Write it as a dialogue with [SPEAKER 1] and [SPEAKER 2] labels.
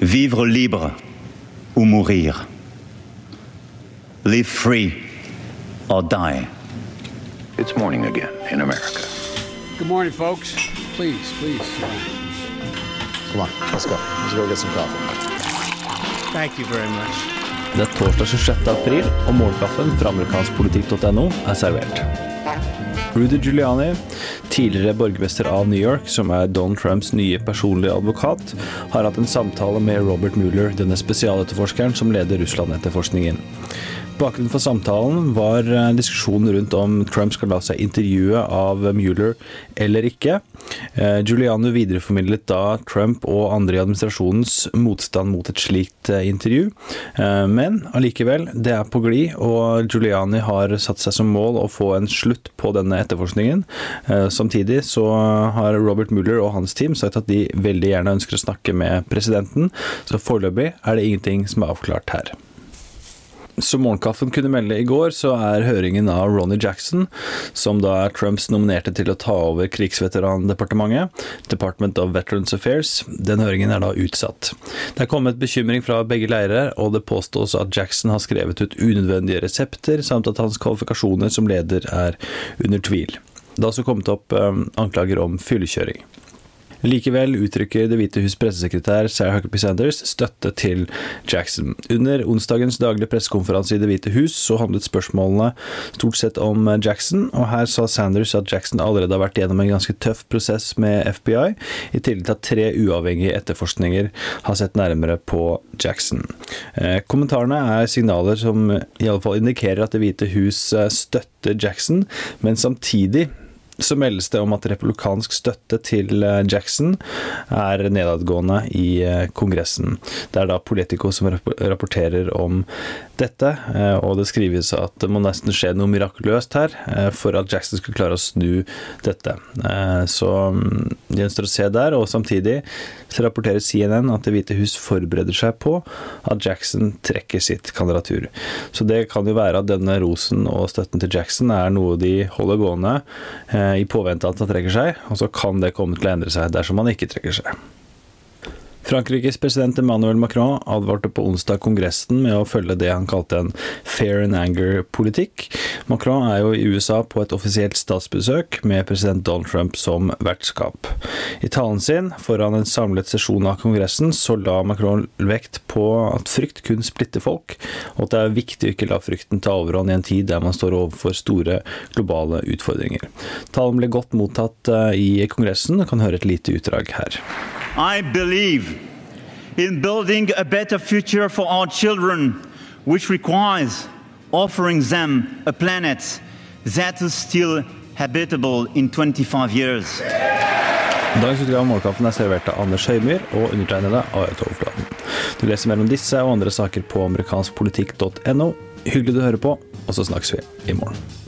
[SPEAKER 1] Vivre libre ou mourir. Live free or die.
[SPEAKER 2] It's morning again in America.
[SPEAKER 3] Good morning, folks. Please, please.
[SPEAKER 4] Come on, let's go. Let's go get some coffee.
[SPEAKER 3] Thank you very much.
[SPEAKER 5] Det er torsdag 26. april, og morgenkaffen fra amerikanskpolitikk.no er servert. Rudy Giuliani, tidligere borgermester av New York, som er Don Trumps nye personlige advokat, har hatt en samtale med Robert Mueller, denne spesialetterforskeren som leder Russland-etterforskningen. Bakgrunnen for samtalen var eh, diskusjonen rundt om Trump skal la seg intervjue av Mueller eller ikke. Giuliano Giuliani videreformidlet da Trump og andre i administrasjonens motstand mot et slikt eh, intervju. Men allikevel, det er på glid, og Giuliani har satt seg som mål å få en slutt på denne etterforskningen. Samtidig så har Robert Mueller og hans team sagt at de veldig gjerne ønsker å snakke med presidenten, så foreløpig er det ingenting som er avklart her. Som Morgenkaffen kunne melde i går, så er høringen av Ronny Jackson, som da er Trumps nominerte til å ta over krigsveterandepartementet, Department of Veterans Affairs, den høringen er da utsatt. Det er kommet bekymring fra begge leirer, og det påstås at Jackson har skrevet ut unødvendige resepter, samt at hans kvalifikasjoner som leder er under tvil. Det har også kommet opp um, anklager om fyllekjøring. Likevel uttrykker Det hvite hus pressesekretær Sarah Huckabee Sanders støtte til Jackson. Under onsdagens daglige pressekonferanse i Det hvite hus så handlet spørsmålene stort sett om Jackson, og her sa Sanders at Jackson allerede har vært gjennom en ganske tøff prosess med FBI, i tillegg til at tre uavhengige etterforskninger har sett nærmere på Jackson. Eh, kommentarene er signaler som i alle fall indikerer at Det hvite hus eh, støtter Jackson, men samtidig så meldes det om at republikansk støtte til eh, Jackson er nedadgående i eh, Kongressen. Det er da Politico som rapporterer om dette, eh, og det skrives at det må nesten skje noe mirakuløst her for at Jackson skal klare å snu dette. Så det de ønsker å se der, og samtidig så rapporterer CNN at Det hvite hus forbereder seg på at Jackson trekker sitt kandidatur. Så det kan jo være at denne rosen og støtten til Jackson er noe de holder gående Eh, i påvente av at han trekker seg, og så kan det komme til å endre seg dersom han ikke trekker seg. Frankrikes president Emmanuel Macron advarte på onsdag Kongressen med å følge det han kalte en fair and anger-politikk. Macron er jo i USA på et offisielt statsbesøk med president Donald Trump som vertskap. I talen sin foran en samlet sesjon av Kongressen så la Macron vekt på at frykt kun splitter folk, og at det er viktig å ikke la frykten ta overhånd i en tid der man står overfor store globale utfordringer. Talen ble godt mottatt eh, i Kongressen, og kan høre et lite utdrag her.
[SPEAKER 1] I believe in building a better future for our children, which requires offering them a planet that is still habitable in 25 years.
[SPEAKER 5] Dagens utgave av Målkampen er servert av Anders Høymyr og undertegnede Aret Overflaten. Du leser mer om disse og andre saker på amerikanskpolitikk.no. Hyggelig du hører på, og så snakkes vi i morgen.